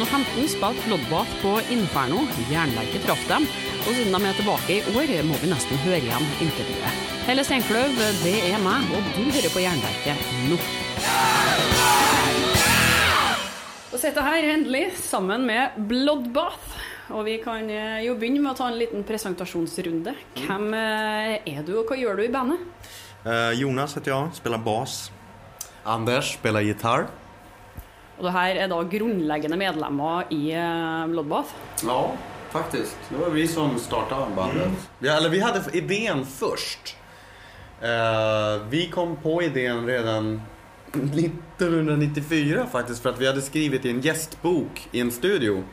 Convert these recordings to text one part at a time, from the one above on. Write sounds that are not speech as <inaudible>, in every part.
2015 spilte Bloodbath på Inferno. Jernverket traff dem. Og siden de er tilbake i år, må vi nesten høre igjen intervjuet. Helle Steinkløv, det er meg, og du hører på Jernverket nå. Og sitter her endelig sammen med Bloodbath. Og vi kan eh, jo begynne med å ta en liten presentasjonsrunde. Hvem eh, er du, og hva gjør du i bandet? Eh, Jonas heter jag, spelar bas. Anders spelar gitarr. Og det her er da grunnleggende medlemmer i eh, Bloodbath. Ja, faktiskt. Det var vi som startade bandet. Vi, eller vi hade idén först. Eh, vi kom på idén redan 1994 faktiskt för att vi hade skrivit i en gästbok i en studio.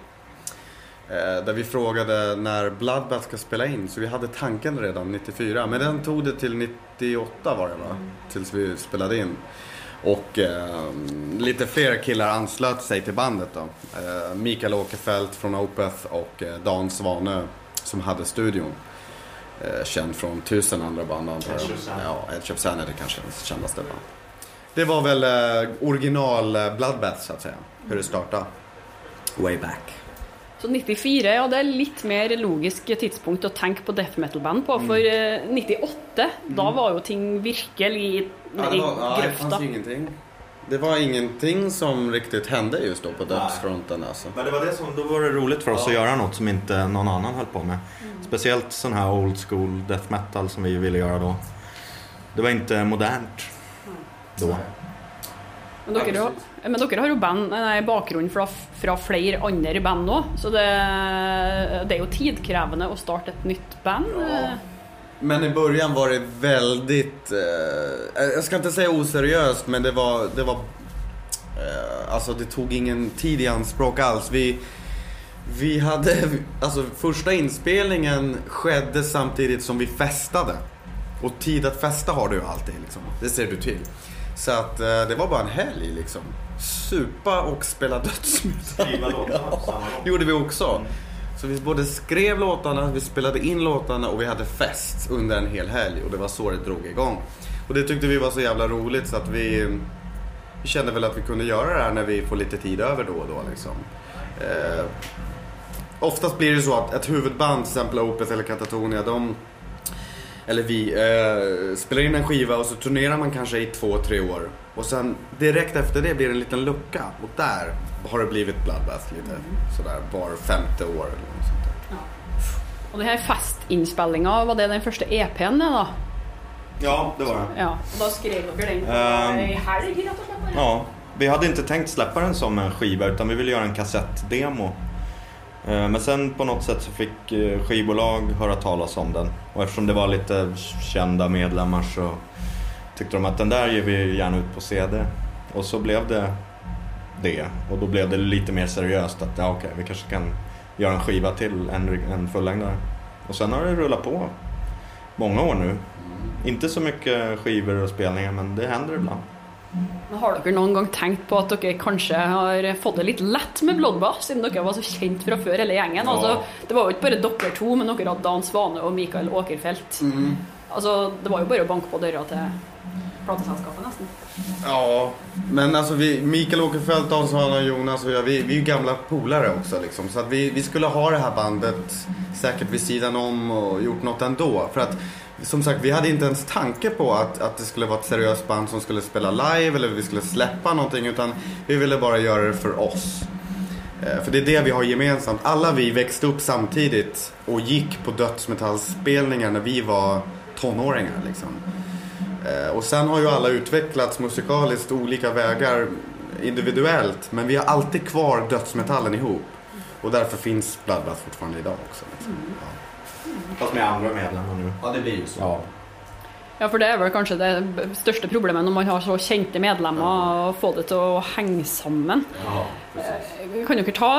Eh, där vi frågade när Bloodbath ska spela in. Så vi hade tanken redan 94. Men den tog det till 98 var det va? Tills vi spelade in. Och eh, lite fler killar anslöt sig till bandet då. Eh, Mikael Åkerfeldt från Opeth och eh, Dan Svane som hade studion. Eh, känd från tusen andra band antar jag. Ja, Edge of Sanity kanske det kändaste band. Det var väl eh, original eh, Bloodbath så att säga. Hur det startade. Way back. Så 94 ja, det er litt mer logisk tidspunkt å tenke på death metal-band på. For eh, 98, da var jo ting virkelig i Ja, ja, det grøfta. fanns ju ingenting. Det var ingenting som riktigt hände just då på dödsfronten alltså. Men det var det som, då var det roligt för oss att göra något som inte någon annan höll på med. Mm. Speciellt sån här old school death metal som vi ville göra då. Det var inte modernt då. Men dere, har, men dere har jo band, nei, bakgrunn fra, fra flere andre band nå, så det, det er jo tidkrevende å starte et nytt band. eh. Men i början var det väldigt, eh, jag ska inte säga oseriöst men det var, det var, eh, alltså det tog ingen tid i anspråk alls. Vi, vi hade, alltså första inspelningen skedde samtidigt som vi festade. Och tid att festa har du ju alltid liksom. Det ser du till. Så att eh, det var bara en helg liksom. Supa och spela dödsmetall. Skriva låtar gång. gjorde vi också. Så vi både skrev låtarna, vi spelade in låtarna och vi hade fest under en hel helg. Och det var så det drog igång. Och det tyckte vi var så jävla roligt så att vi, vi kände väl att vi kunde göra det här när vi får lite tid över då och då liksom. Eh, oftast blir det så att ett huvudband, till exempel Opeth eller Katatonia, de eller vi eh, spelar in en skiva och så turnerar man kanske i två, tre år. Och sen direkt efter det blir det en liten lucka. Och där har det blivit Bloodbath lite sådär var femte år eller något sånt där. Og det her festinnspillinga, var det den første EP-en, det da? Ja, det var det. Ja, og da skrev dere den Um, ei helg, rett og slett? Ja, vi hade inte tänkt släppa den som en skiva utan vi ville göra en kassettdemo. Eh, men sen på något sätt så fick eh, skivbolag höra talas om den. Och eftersom det var lite kända medlemmar så tyckte de att den där ger vi gärna ut på CD. Och så blev det det. Och då blev det lite mer seriöst att ja, okej, vi kanske kan göra en skiva till, en, en fullängdare. Och sen har det rullat på många år nu. Inte så mycket skivor och spelningar men det händer ibland. Men Har dere noen gang tenkt på at dere kanskje har fått det litt lett med Bloodbath, siden dere var så kjent fra før, hele gjengen? Ja. Altså, det var jo ikke bare dere to, men dere hadde Dan Svane og Mikael Åkerfeldt. Altså, det var jo bare å banke på døra til plateselskapet, nesten. Ja, men alltså vi, Mikael Åkerfeldt, Dan Svane och Jonas och jag, vi, vi är ju gamla polare också liksom. Så att vi, vi skulle ha det här bandet säkert vid sidan om och gjort något ändå. För att som sagt, vi hade inte ens tanke på att, att det skulle vara ett seriöst band som skulle spela live eller vi skulle släppa någonting utan vi ville bara göra det för oss. Eh, För det är det vi har gemensamt. Alla vi växte upp samtidigt och gick på dödsmetallspelningar när vi var tonåringar liksom. Eh, Och sen har ju alla utvecklats musikaliskt olika vägar individuellt. Men vi har alltid kvar dödsmetallen ihop. Och därför finns Bloodbath fortfarande idag också. Liksom. Ja. Fast med andra medlemmar nu. ja, det blir ju så. Ja. Ja, for det er vel kanskje det største problemet når man har så kjente medlemmer, å få det til å henge sammen. Eh, Kan dere ta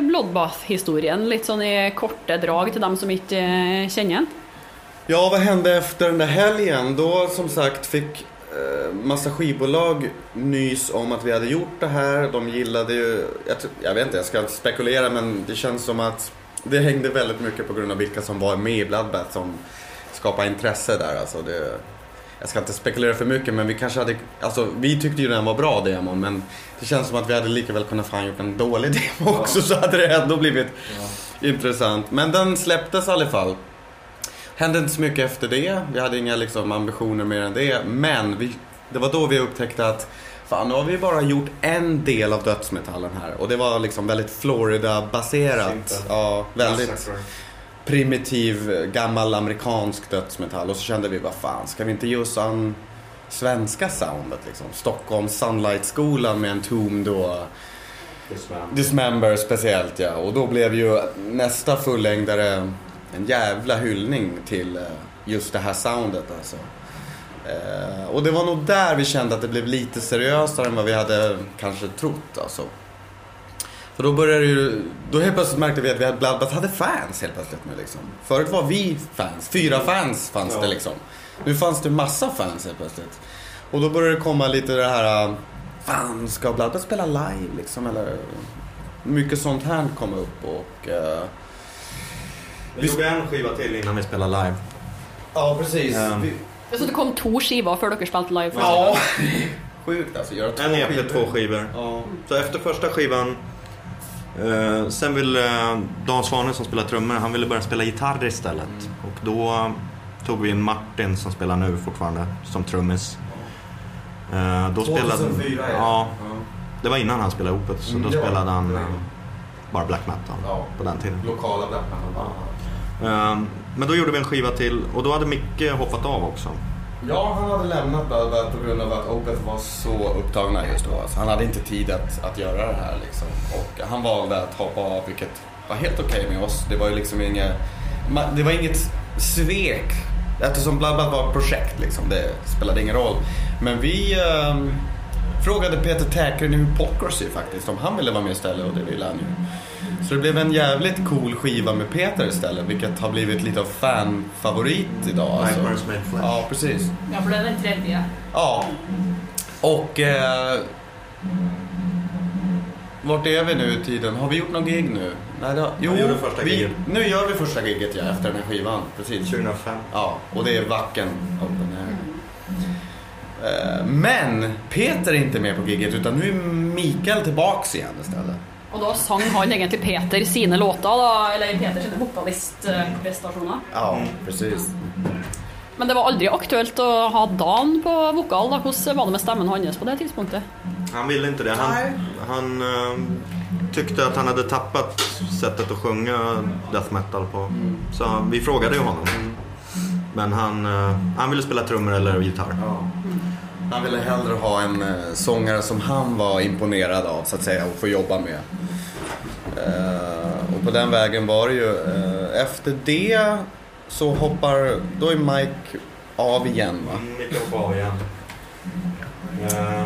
Bloodbath-historien litt sånn i korte drag til dem som ikke eh, kjenner den? Ja, vad hände efter den där helgen? Då som sagt fick eh, massa skivbolag nys om att vi hade gjort det här. De gillade ju, jag, jag vet inte, jag ska inte spekulera men det känns som att det hängde väldigt mycket på grund av vilka som var med i Bloodbath som skapade intresse där. Alltså det, jag ska inte spekulera för mycket men vi kanske hade, alltså vi tyckte ju den var bra demon men det känns som att vi hade lika väl kunnat fan gjort en dålig <laughs> demo också så hade det ändå blivit intressant. Men den släpptes i alla fall. Hände inte så mycket efter det, vi hade inga liksom, ambitioner mer än det. Men vi, det var då vi upptäckte att fan nu har vi bara gjort en del av dödsmetallen här. Och det var liksom väldigt Florida-baserat. Ja, väldigt primitiv gammal amerikansk dödsmetall. Och så kände vi vad fan ska vi inte ge oss an svenska soundet liksom. Stockholm Sunlight-skolan med Entombed och Dismember speciellt ja. Och då blev ju nästa fullängdare en jävla hyllning till eh, just det här soundet alltså. Eh, och det var nog där vi kände att det blev lite seriösare än vad vi hade kanske trott alltså. För då började ju, då helt plötsligt märkte vi att vi hade Bloodbath hade fans helt plötsligt nu liksom. Förut var vi fans, fyra fans fanns Ja. det liksom. Nu fanns det massa fans helt plötsligt. Och då började det komma lite det här, äh, fan ska Bloodbath spela live liksom eller? Mycket sånt här kom upp och... eh, Vi gjorde en skiva till innan vi spelade live. ja precis. Ehm, Vi, Så det kom to skiver før dere spilte live? ja, <laughs> sjukt alltså. Göra två En EP, skivor. två skivor. Ja. Så efter första skivan eh, Sen ville eh, Dan Svane som spelar trummor, han ville börja spela gitarr istället. Och då tog vi in Martin som spelar nu fortfarande som trummis. Eh, då 2004 ja. ja. Det var innan han spelade Opet så Mm, då ja. spelade han Ja. eh, bara black metal Ja. på den tiden. Lokala black metal. Eh, men då gjorde vi en skiva till och då hade Micke hoppat av också. Ja, han hade lämnat Bloodbath på grund av att Opeth var så upptagna just då. Alltså, han hade inte tid att, att göra det här liksom. Och han valde att hoppa av, vilket var helt okej med oss. Det var ju liksom inget, det var inget svek. Eftersom Bloodbath var ett projekt liksom, det spelade ingen roll. Men vi eh, frågade Peter Täkren i Hypocrisy faktiskt om han ville vara med istället och det ville han ju. Så det blev en jävligt cool skiva med Peter istället, vilket har blivit lite av fanfavorit idag. Alltså. Made Flesh. Ja, precis. Ja, er den tredje. Ja. Och... Eh, vart är vi nu i tiden? Har vi gjort någon gig nu? Nej, det, jo, Vi giget. nu gör vi första giget ja, efter den här skivan. Precis. 2005. Ja, och det är Wacken Open Air. Eh, Men Peter är inte med på giget utan nu är Mikael tillbaks igen istället. Og da sang han egentlig Peter sine låter, da, eller Peter sine vokalistprestasjoner. Ja, precis. Men det var aldri aktuelt å ha Dan på vokal. da. Hvordan var det med stemmen hans på det tidspunktet? Han ville inte det. Han, Nej. han eh, tyckte att han hade tappat sättet att sjunga death metal på. Så vi frågade ju honom. Men han, eh, han ville spela trummor eller gitarr. Ja. Han ville hellre ha en eh, sångare som han var imponerad av så att säga och få jobba med. Eh, och på den vägen var det ju. Eh, efter det så hoppar, då är Mike av igen va? Micke av igen. Eh,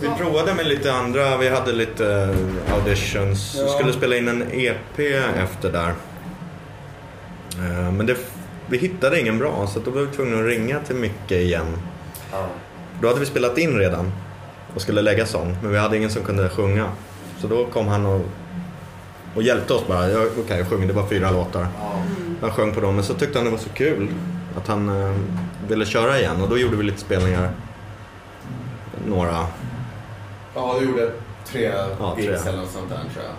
vi provade med lite andra, vi hade lite auditions. Vi Ja. skulle spela in en EP efter där. Eh, men det, vi hittade ingen bra så då var vi tvungna att ringa till Micke igen. Då hade vi spelat in redan och skulle lägga sång, men vi hade ingen som kunde sjunga. Så då kom han och, och hjälpte oss bara. Okej, jag sjunger, det var fyra låtar. Han sjöng på dem, men så tyckte han det var så kul att han eh, ville köra igen och då gjorde vi lite spelningar. Några. Ja, du gjorde tre Ja, gigs eller något sånt där tror jag.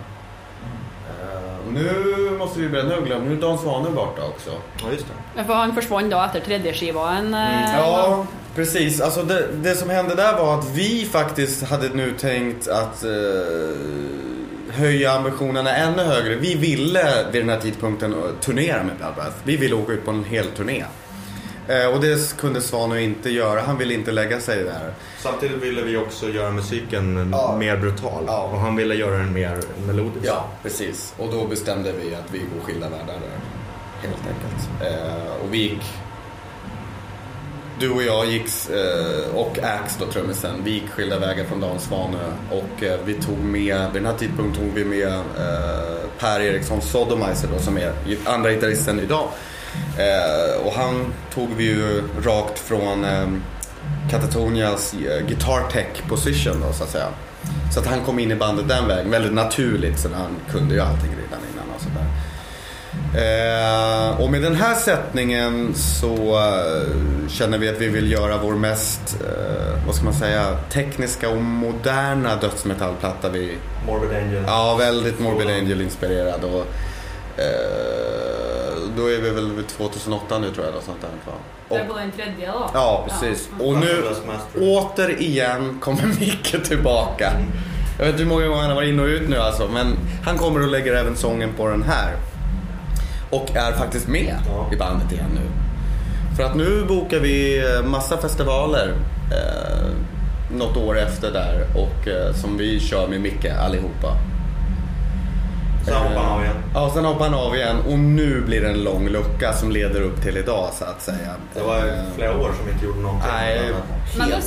Och nu måste vi börja, nu glöm, nu är Dan Svane borta också. Ja, just det. For han forsvant da etter tredje skivaen. eh, Ja, precis. Alltså det, det som hände där var att vi faktiskt hade nu tänkt att eh, höja ambitionerna ännu högre. Vi ville vid den här tidpunkten eh, turnera med Bloodbath. Vi ville åka ut på en hel turné. Eh, och det kunde Svano inte göra. Han ville inte lägga sig där. Samtidigt ville vi också göra musiken Ja. mer brutal Ja. och han ville göra den mer melodisk. Ja, precis. Och då bestämde vi att vi går skilda världar där. Helt enkelt. Eh, och vi gick... Du och jag gick, eh, och Ax då trummisen, vi gick skilda vägar från Dan Svanö. och eh, vi tog med, vid den här tidpunkten tog vi med eh, Per Eriksson Sodomizer då som är andra gitarristen idag. Och han tog vi ju rakt från Katatonias guitar tech position då så att säga. Så att han kom in i bandet den vägen, väldigt naturligt så han kunde ju allting redan. Eh, och med den här sättningen så eh, känner vi att vi vill göra vår mest, eh, vad ska man säga, tekniska och moderna dödsmetallplatta. Vi, Morbid Angel. ja, väldigt Morbid Angel-inspirerad. Och, eh, då är vi väl vid 2008 nu tror jag. Något sånt där, va? Det är Och, tredje då? ja, precis. Ja. Och nu, återigen kommer <laughs> Micke tillbaka. Jag vet inte hur många gånger han har varit in och ut nu alltså. Men han kommer och lägger även sången på den här. Och är faktiskt med i bandet igen nu. För att nu bokar vi eh, massa festivaler. Eh, något år efter där. Och eh, som vi kör med Micke allihopa. Sen hoppar han av igen. Ja, sen hoppar han av igen. Och nu blir det en lång lucka som leder upp till idag så att säga. Det var ju Eh, flera år som vi inte gjorde någonting. Nej, Men det helt...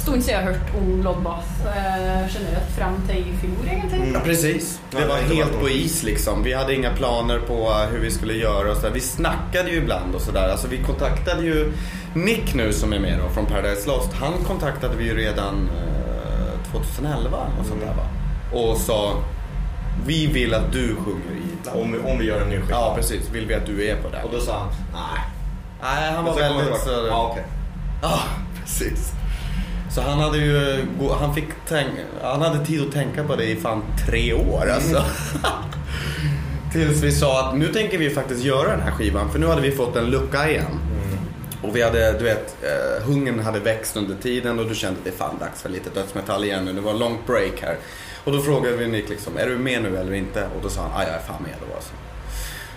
stund siden jag har hört om Bloodbath eh, generellt fram till i fjol egentligen. Ja, precis. Det var helt på is liksom. Vi hade inga planer på hur vi skulle göra och så där. Vi snackade ju ibland och sådär. Alltså vi kontaktade ju Nick nu som är med då från Paradise Lost. Han kontaktade vi ju redan eh, 2011 och sånt där va. Och sa vi vill att du sjunger i Om, vi- om vi gör en ny skiva. Ja precis, vill vi att du är på det. Och då sa han nej. Nej, han var väldigt så... Ja, okej. Ja, precis. Så han hade ju, han fick tänk, han hade tid att tänka på det i fan tre år alltså. <laughs> Tills vi sa att nu tänker vi faktiskt göra den här skivan för nu hade vi fått en lucka igen. Och vi hade, du vet, eh, hungern hade växt under tiden och du kände att det är fan dags för lite dödsmetall igen nu. Det var en lång break här. Och då frågade vi Nick liksom, är du med nu eller inte? Och då sa han, ja jag är fan med då alltså.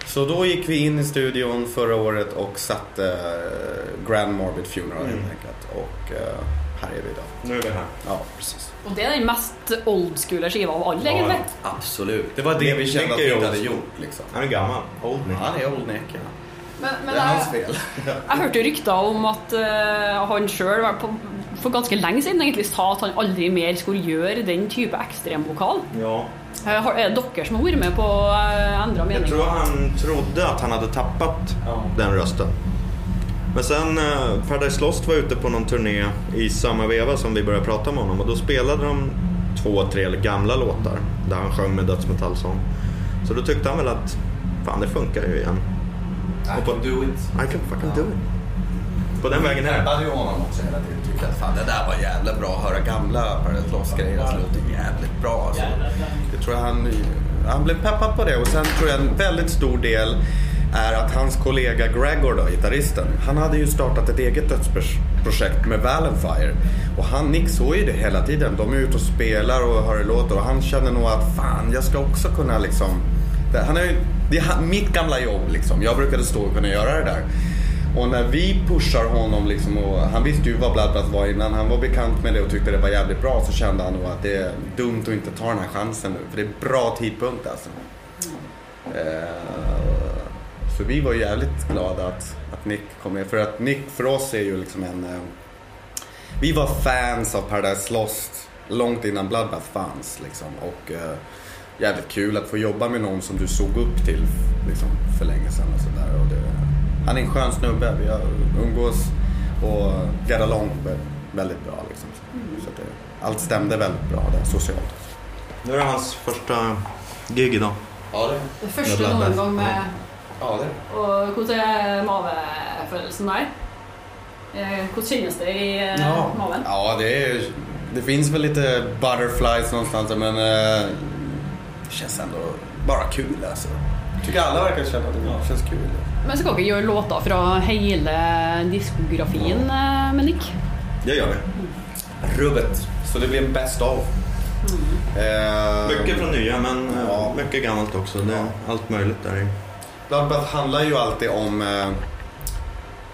Så då gick vi in i studion förra året och satte eh, Grand Morbid Funeral helt Mm. enkelt. Och eh, här är vi idag. Nu är vi här. Ja, precis. Och det är den mest old school skiva av alla egentligen. Absolut. Det var det vi kände Nick att vi inte hade gjort liksom. Han är gammal. Old Nick. Han är old Nick ja. Men, men Det är hans fel. jeg hørte jo rykter om at eh, han sjøl for ganske lenge siden egentlig sa at han aldri mer skulle gjøre den type ekstremvokal. Ja. Eh, har- Er det dere som har vært med på å eh, endre Jag mening? tror han trodde att han hade tappat Ja. den rösten. Men sen eh, Paradise Lost var ute på någon turné i samma veva som vi började prata med honom och då spelade de två, tre gamla låtar där han sjöng med dödsmetallsång. Så då tyckte han väl att fan det funkar ju igen. I can do it. I can fucking do it. På den vägen är det. peppade ju honom också hela tiden. Tyckte att fan det där var jävla bra. Att höra gamla Paradise Lost-grejer. Det alltså, låter jävligt bra alltså. Jag tror han, han blev peppad på det. Och sen tror jag en väldigt stor del är att hans kollega Gregor då, gitarristen. Han hade ju startat ett eget dödsprojekt med Valenfire. Och han, Nick såg ju det hela tiden. De är ute och spelar och hör låtar. Och han känner nog att fan jag ska också kunna liksom. Det, han är ju, det är mitt gamla jobb liksom. Jag brukade stå och kunna göra det där. Och när vi pushar honom liksom och han visste ju vad Bloodbath var innan. Han var bekant med det och tyckte det var jävligt bra. Så kände han nog att det är dumt att inte ta den här chansen nu. För det är bra tidpunkt alltså. Eh, så vi var jävligt glada att, att Nick kom med. För att Nick för oss är ju liksom en... eh, vi var fans av Paradise Lost långt innan Bloodbath fanns liksom. Och eh, jävligt kul att få jobba med någon som du såg upp till liksom, för länge sedan och sådär. Och han är en skön snubbe. Vi har umgås och get along vä- väldigt bra liksom. Så att det, allt stämde väldigt bra där socialt. Nu är det hans första gig idag. Ja, det Med Bloodbath. noen gang med Ja, det hvordan er mavefølelsen der? Eh, Hvordan kjennes det i eh, Ja, maven? ja det, är, det finns väl lite butterflies någonstans men eh, det känns ändå bara kul alltså. Tycker alla verkar känna att det känns kul. Men skal dere gjøre låter fra hele diskografien eh, med Nick? Det gör vi. Rubbet. Så det blir en best of. Eh, Mycket från nya men eh, Ja. mycket gammalt också. Det är allt möjligt där i. Bloodbath handlar ju alltid om eh,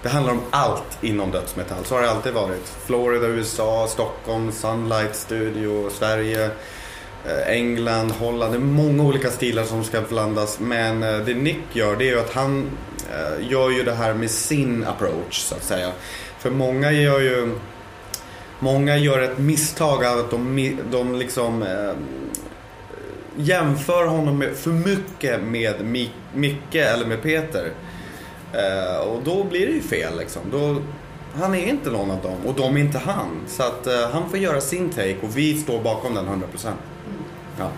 det handlar om allt inom dödsmetall. Så har det alltid varit. Florida, USA, Stockholm, Sunlight Studio, Sverige, England, Holland. Det är många olika stilar som ska blandas. Men det Nick gör det är ju att han gör ju det här med sin approach så att säga. För många gör ju Många gör ett misstag av att de, de liksom eh, jämför honom med, för mycket med Mi- Micke eller med Peter. Eh, och då blir det ju fel liksom. Då, han är inte någon av dem och de är inte han. Så att eh, han får göra sin take och vi står bakom den 100%. Ja.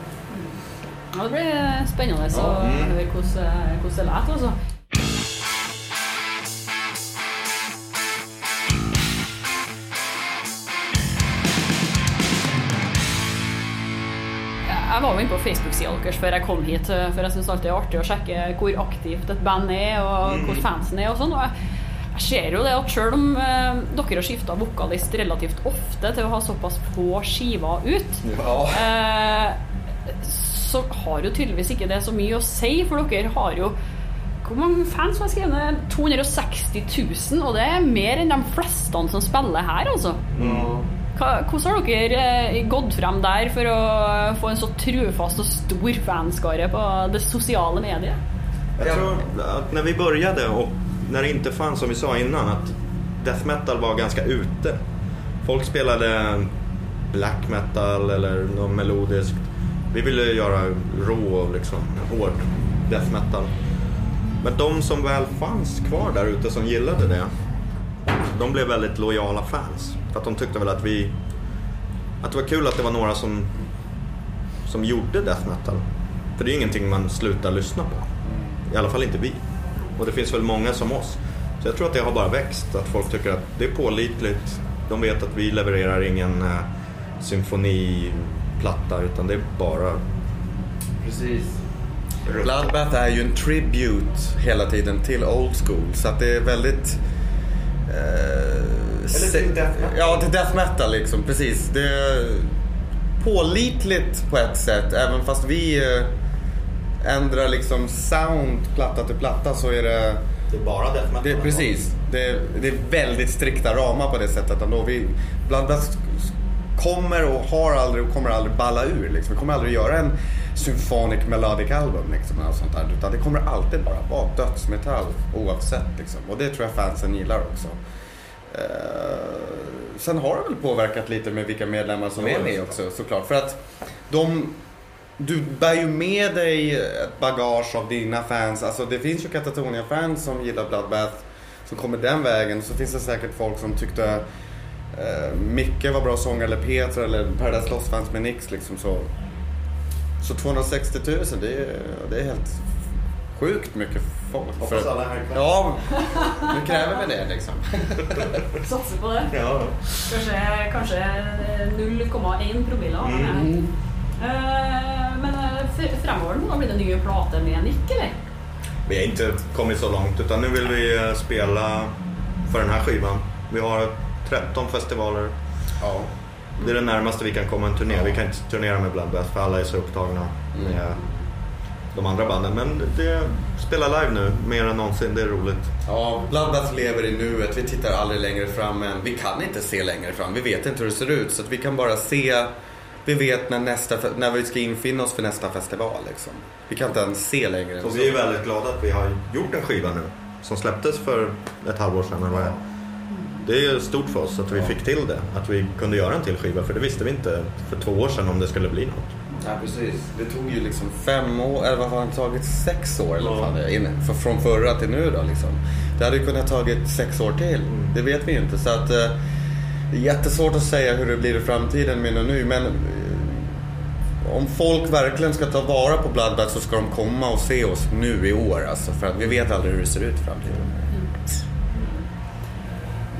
Ja, det blir spennende å høre hvordan, hvordan det låter. Jeg var jo inne på Facebook-sida før jeg kom hit, eh, for jeg syns alltid det er artig å sjekke hvor aktivt et band er, og hvor fansen er og sånn. Og jeg, jeg ser jo det at selv om eh, dere har skifta vokalist relativt ofte til å ha såpass få skiver ut, eh, så har jo tydeligvis ikke det så mye å si, for dere har jo hvor mange fans har skrevet ned? 260 000, og det er mer enn de fleste som spiller her, altså. Hva, hvordan har dere eh, gått frem der for å få en så trufast och stor fanskare på det sociala mediet? Jag tror att när vi började och när det inte fanns, som vi sa innan, att death metal var ganska ute. Folk spelade black metal eller något melodiskt. Vi ville göra rå, liksom, hård death metal. Men de som väl fanns kvar där ute som gillade det, de blev väldigt lojala fans. För att de tyckte väl att vi... Att det var kul att det var några som, som gjorde death metal. För det är ju ingenting man slutar lyssna på. I alla fall inte vi. Och det finns väl många som oss. Så jag tror att det har bara växt. Att folk tycker att det är pålitligt. De vet att vi levererar ingen eh, symfoniplatta utan det är bara Precis. Bloodbath är ju en tribute hela tiden till old school. Så att det är väldigt... Eh, Eller till death metal. Ja, till death metal liksom. Precis. Det är pålitligt på ett sätt. Även fast vi eh, ändrar liksom sound platta till platta så är det... Det är bara death metal. Det, precis. Det, det är väldigt strikta ramar på det sättet ändå. Vi, Bloodbath kommer och har aldrig och kommer aldrig balla ur. Liksom. Vi kommer aldrig göra en symphonic melodic album liksom, eller sånt där. Utan det kommer alltid bara vara dödsmetall oavsett. Liksom. Och det tror jag fansen gillar också. Eh, sen har det väl påverkat lite med vilka medlemmar som är med också såklart. För att de du bär ju med dig ett bagage av dina fans. Alltså det finns ju Katatonia-fans som gillar Bloodbath som kommer den vägen. Så finns det säkert folk som tyckte eh, Micke var bra sångare eller Peter eller Paradise Lost-fans med Nix liksom så. Så 260 000 det är, det är helt sjukt mycket folk. Hoppas alla är. Ja, nu kräver vi det liksom. <laughs> Satser på det. Ja. Kanskje, kanskje 0,1 promille av her. Eh, Men eh, fr- fremover nå blir det nye plater med Nick, eller? Vi har inte kommit så långt utan nu vill vi eh, spela för den här skivan. Vi har 13 festivaler. Ja. Det är det närmaste vi kan komma en turné. Vi kan inte turnera med Bloodbath för alla är så upptagna med de andra banden. Men det spela live nu mer än någonsin. Det är roligt. Ja, Bloodbath lever i nuet. Vi tittar aldrig längre fram än. Vi kan inte se längre fram. Vi vet inte hur det ser ut. Så vi kan bara se. Vi vet när, nästa, när vi ska infinna oss för nästa festival. Liksom. Vi kan inte ens se längre än Och vi är väldigt glada att vi har gjort en skiva nu. Som släpptes för ett halvår sedan. Eller vad det är. Det är stort för oss att vi fick till det. Att vi kunde göra en till skiva. För det visste vi inte för två år sedan om det skulle bli något. Ja, precis. Det tog ju liksom fem år, eller vad har det tagit? Sex år eller vad är, innan- för, från förra till nu då liksom. Det hade ju kunnat tagit sex år till. Det vet vi ju inte. Så att eh, det är jättesvårt att säga hur det blir i framtiden med nu. Men eh, om folk verkligen ska ta vara på Bloodbath så ska de komma och se oss nu i år alltså. För att vi vet aldrig hur det ser ut i framtiden.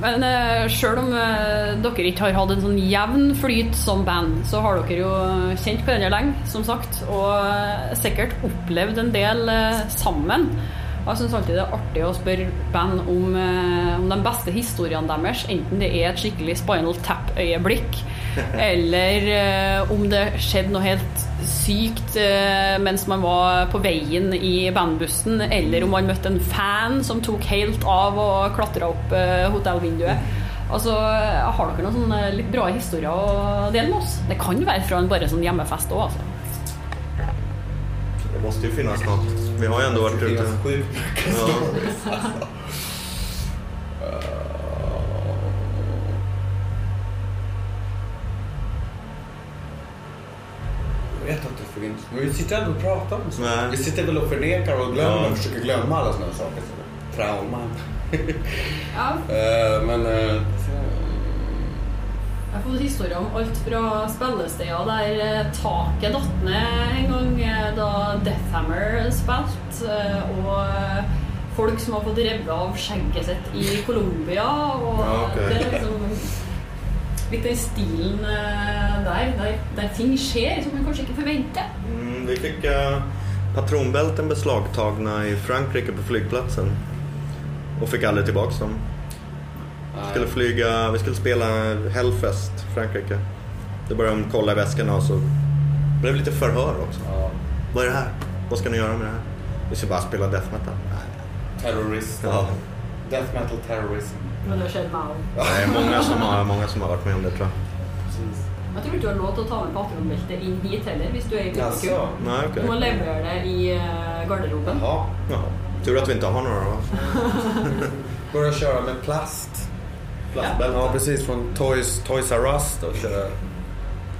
Men uh, sjøl om eh, dere ikke har hatt en sånn jevn flyt som band, så har dere jo kjent hverandre lenge, som sagt, og eh, sikkert opplevd en del sammen. Og Jeg syns alltid det er artig å spørre band om, om de beste historiene deres, enten det er et skikkelig Spinal Tap-øyeblikk, <laughs> eller om det skjedde noe helt sykt eh, mens man var på veien i bandbussen, eller om man møtte en fan som tok helt av og klatra opp eh, hotellvinduet. Altså, Har dere noen sånne litt bra historier å dele med oss? Det kan være fra en bare sånn hjemmefest òg, altså. Det måste ju finnas något. Vi har ju ändå varit ute. Ja. Men vi sitter ändå och pratar om så. Nej. Vi sitter väl och förnekar och glömmer Ja. och försöker glömma alla sådana saker. Trauman. Ja, <laughs> Eh, men eh, Jeg har fått historier om alt fra spillesteder der eh, taket datt ned en gang da Deathhammer spilte, og folk som har fått revet av skjegget sitt i Colombia. Og Ja, ok. det er liksom litt den stilen der, der, der ting skjer som man kanskje ikke forventer. Vi fick eh, patronbälten beslagtagna i Frankrike på flygplatsen. Och fick aldrig tillbaka dem. Vi skulle flyga, vi skulle spela Hellfest, Frankrike. Det började de kolla i väskorna och så blev det lite förhör också. Ja. Vad är det här? Vad ska ni göra med det här? Vi ska bara spela death metal. Nej. Terrorist. Ja. Death metal terrorism. Men meg òg. Det är många som, har, många som har varit med om det tror jag. Precis. Jeg tror ikke du har lov til å ta med patronbelte inn hit heller hvis du er i publikum. Jaså? Nej, Du må okej. levere det i eh, garderoben. Jaha. Ja. Tur att vi inte har några då. <laughs> Börja köra med plast. Plastbälten. Ja, precis. Från Toys, Toys R Us då. Köra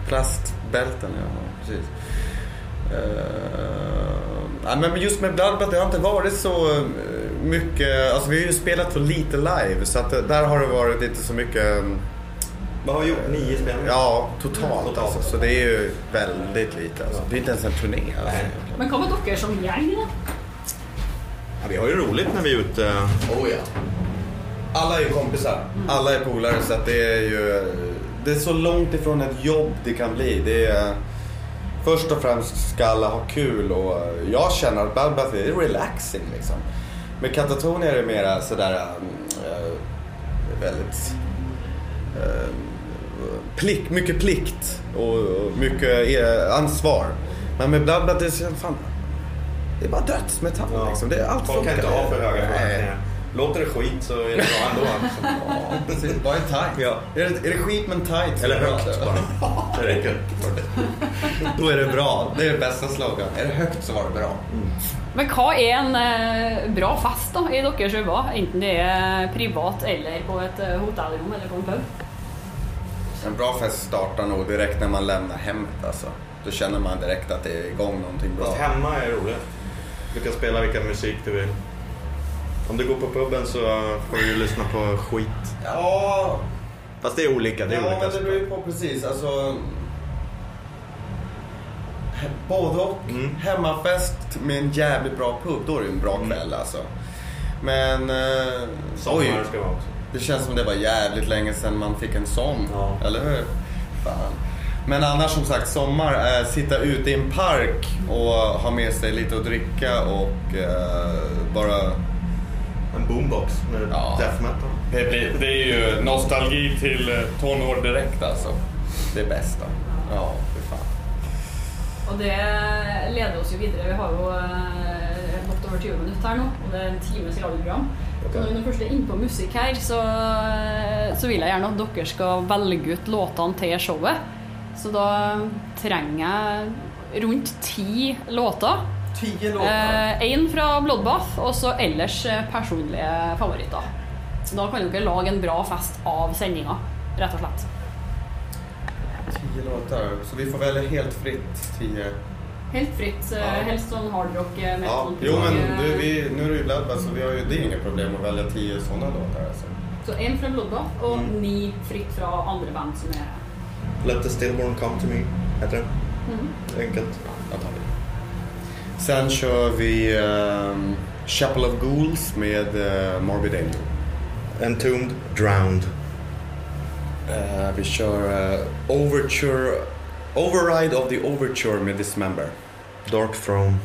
plastbälten, ja. Precis. Uh, ja, men just med Bloodbath, det har inte varit så eh, mycket. Alltså vi har ju spelat för lite live. Så att där har det varit inte så mycket. Vad har gjort? Nio spelningar? Ja, totalt. Totalt. Alltså. Så det är ju väldigt lite. Alltså. Det är inte ens en turné. Alltså. Men med dere som da? Ja, vi har ju roligt när vi är ute. Oh ja. Alla är ju kompisar. Alla är polare så att det är ju... Det är så långt ifrån ett jobb det kan bli. Det är... Först och främst ska alla ha kul och jag känner att Bloodbath är relaxing liksom. Med Katatonia är det mera sådär... äh, väldigt... Äh, plikt, mycket plikt och mycket eh, ansvar. Men med Bloodbath det är så fan... Det är bara dödsmetall liksom. Det är allt Folk kan inte ha för höga förväntningar. Låter det skit så är det bra ändå. Alltså. <laughs> Ja, precis. Bara en tight. Ja. Är, det, är det skit men tight så Eller är det bra. högt bara. Det räcker. <laughs> Då är det bra. Det är bästa slogan. Är det högt så var det bra. Men hva er en eh, bra fest da, i deres øyne? Enten det er privat eller på et eh, hotellrom eller på en pub? En bra fest startar nog direkt när man lämnar hemmet alltså. Då känner man direkt att det är igång någonting bra. Fast hemma är roligt. Du kan spela vilken musik du vill. Om du går på puben så får du ju lyssna på skit. Ja, Fast det är olika. Det är ja olika. men det beror ju på precis. Alltså, både och. Mm. Hemmafest med en jävligt bra pub, då är det en bra kväll alltså. Men... Eh, Sommar oj, ska vara också. Det känns som det var jävligt länge sedan man fick en sån. Ja. Eller hur? Fan. Men annars som sagt, sommar är sitta ute i en park och ha med sig lite att dricka och eh, bara... En boombox med Ja. death metal. Det, blir, det är ju nostalgi till eh, tonår direkt alltså. Det bästa. Ja, fy fan. Og det leder oss jo videre. Vi har jo eh, gått over 20 minutter her nå, og det er en times radioprogram. Så når vi først er inne på musikk her, så, så vil jeg gjerne at dere skal velge ut låtene til showet. Så da trenger jeg rundt ti låter. Tio låtar. Én fra Bloodbath, og så ellers eh, personlige favoritter. Så da kan dere lage en bra fest av sendinga, rett og slett. Tio låtar. Så vi får välja helt fritt. Tio. Helt fritt. eh, Ja. Helst sånn hardrock, eh, Ja. metal. Jo men eh, du, vi, nu är det ju Bloodbath så vi har ju, det är inget problem att välja tio sådana låtar alltså. Så en fra Bloodbath og Mm. ni fritt fra andre band som er Let the stillborn come to me. Heter det. Mhm. Enkelt. Jag tar det. Sen kör vi ehm, Chapel of Ghouls med uh, Morbid Angel. Entombed, drowned. Eh, vi kör eh, Overture, Override of the Overture med Dismember. Dark throne.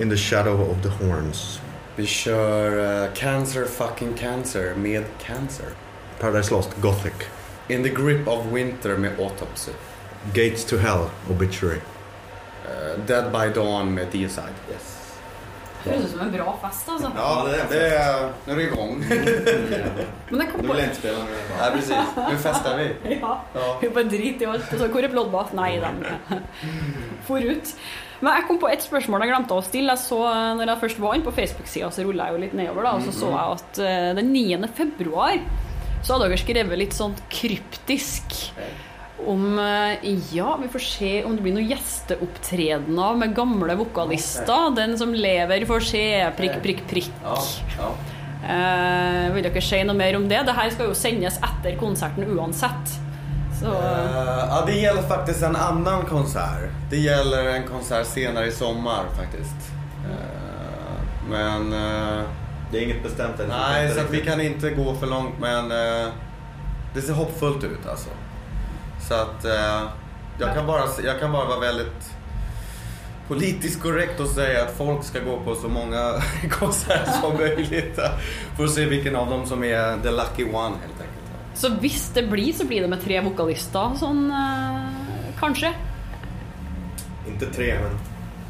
In the shadow of the horns. Vi kör eh, Cancer Fucking Cancer med Cancer. Paradise Lost, Gothic. In the Grip of Winter med Autopsy. Gates to Hell, Obituary. Eh, Dead by Dawn med Deicide. Yes. Det ut som en bra fest, altså. Ja, det det är, nu är det igång. Men jeg kom Nu på vill jag inte spela det. ja, precis. Nu festar vi. <laughs> Ja. Ja. Vi bare drit i alt. Og så hvor er Bloodbath? Nei, de for ut. Men jeg kom på et spørsmål jeg glemte å stille. Jeg så, når jeg først var inne på Facebook-sida, så rulla jeg jo litt nedover, da, og så så jeg at eh, den 9. februar så hadde dere skrevet litt sånn kryptisk om eh, Ja, vi får se om det blir noen gjesteopptredener med gamle vokalister. Den som lever, får se. Prikk, prikk, prikk. Ja, ja. Eh, vil dere si noe mer om det? Det her skal jo sendes etter konserten uansett. Så Eh, ja, det gäller faktiskt en annan konsert. Det gäller en konsert senare i sommar faktiskt. Eh, men... eh, Det är inget bestämt än. nej, så att vi kan inte gå för långt men det ser hoppfullt ut alltså. Så att eh, jag, kan bara, jag kan bara vara väldigt politiskt korrekt och säga att folk ska gå på så många <laughs> konserter som möjligt. För att se vilken av dem som är the lucky one helt enkelt. Så hvis det blir, så blir det med tre vokalister sånn eh, Kanskje? Inte tre, men...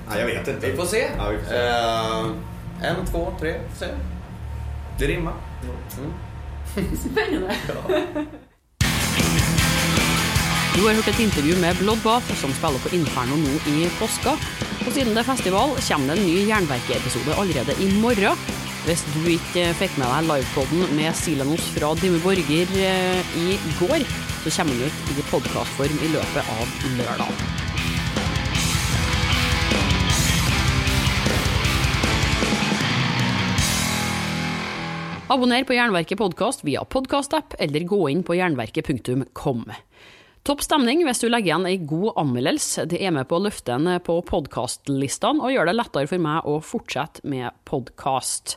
Nej, jag vet inte. Vi får se. Ja, vi får se. Eh, en, två, tre, får se. Det rimmar. Mm. Spennende. Du har hørt et intervju med Bloodbath, som spiller på Inferno nå i påska. Og siden det er festival, kommer det en ny Jernverket-episode allerede i morgen. Hvis du ikke eh, fikk med deg livepoden med Silenos fra Dimme Borger eh, i går, så kommer den ut i podkastform i løpet av lørdag. Abonner på Jernverket podkast via podkastapp, eller gå inn på jernverket.kom. Topp stemning hvis du legger igjen ei god anmeldelse. Det er med på å løfte en eh, på podkastlistene og gjør det lettere for meg å fortsette med podkast.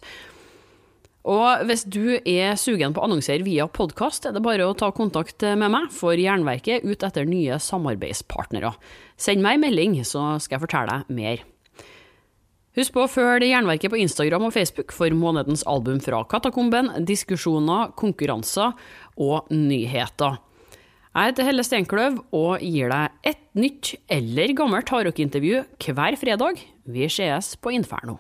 Og hvis du er sugen på å annonsere via podkast, er det bare å ta kontakt med meg for Jernverket ut etter nye samarbeidspartnere. Send meg en melding, så skal jeg fortelle deg mer. Husk på å følge Jernverket på Instagram og Facebook for månedens album fra Katakomben, diskusjoner, konkurranser og nyheter. Jeg heter Helle Steinkløv og gir deg et nytt eller gammelt hardrockintervju hver fredag. Vi sees på Inferno.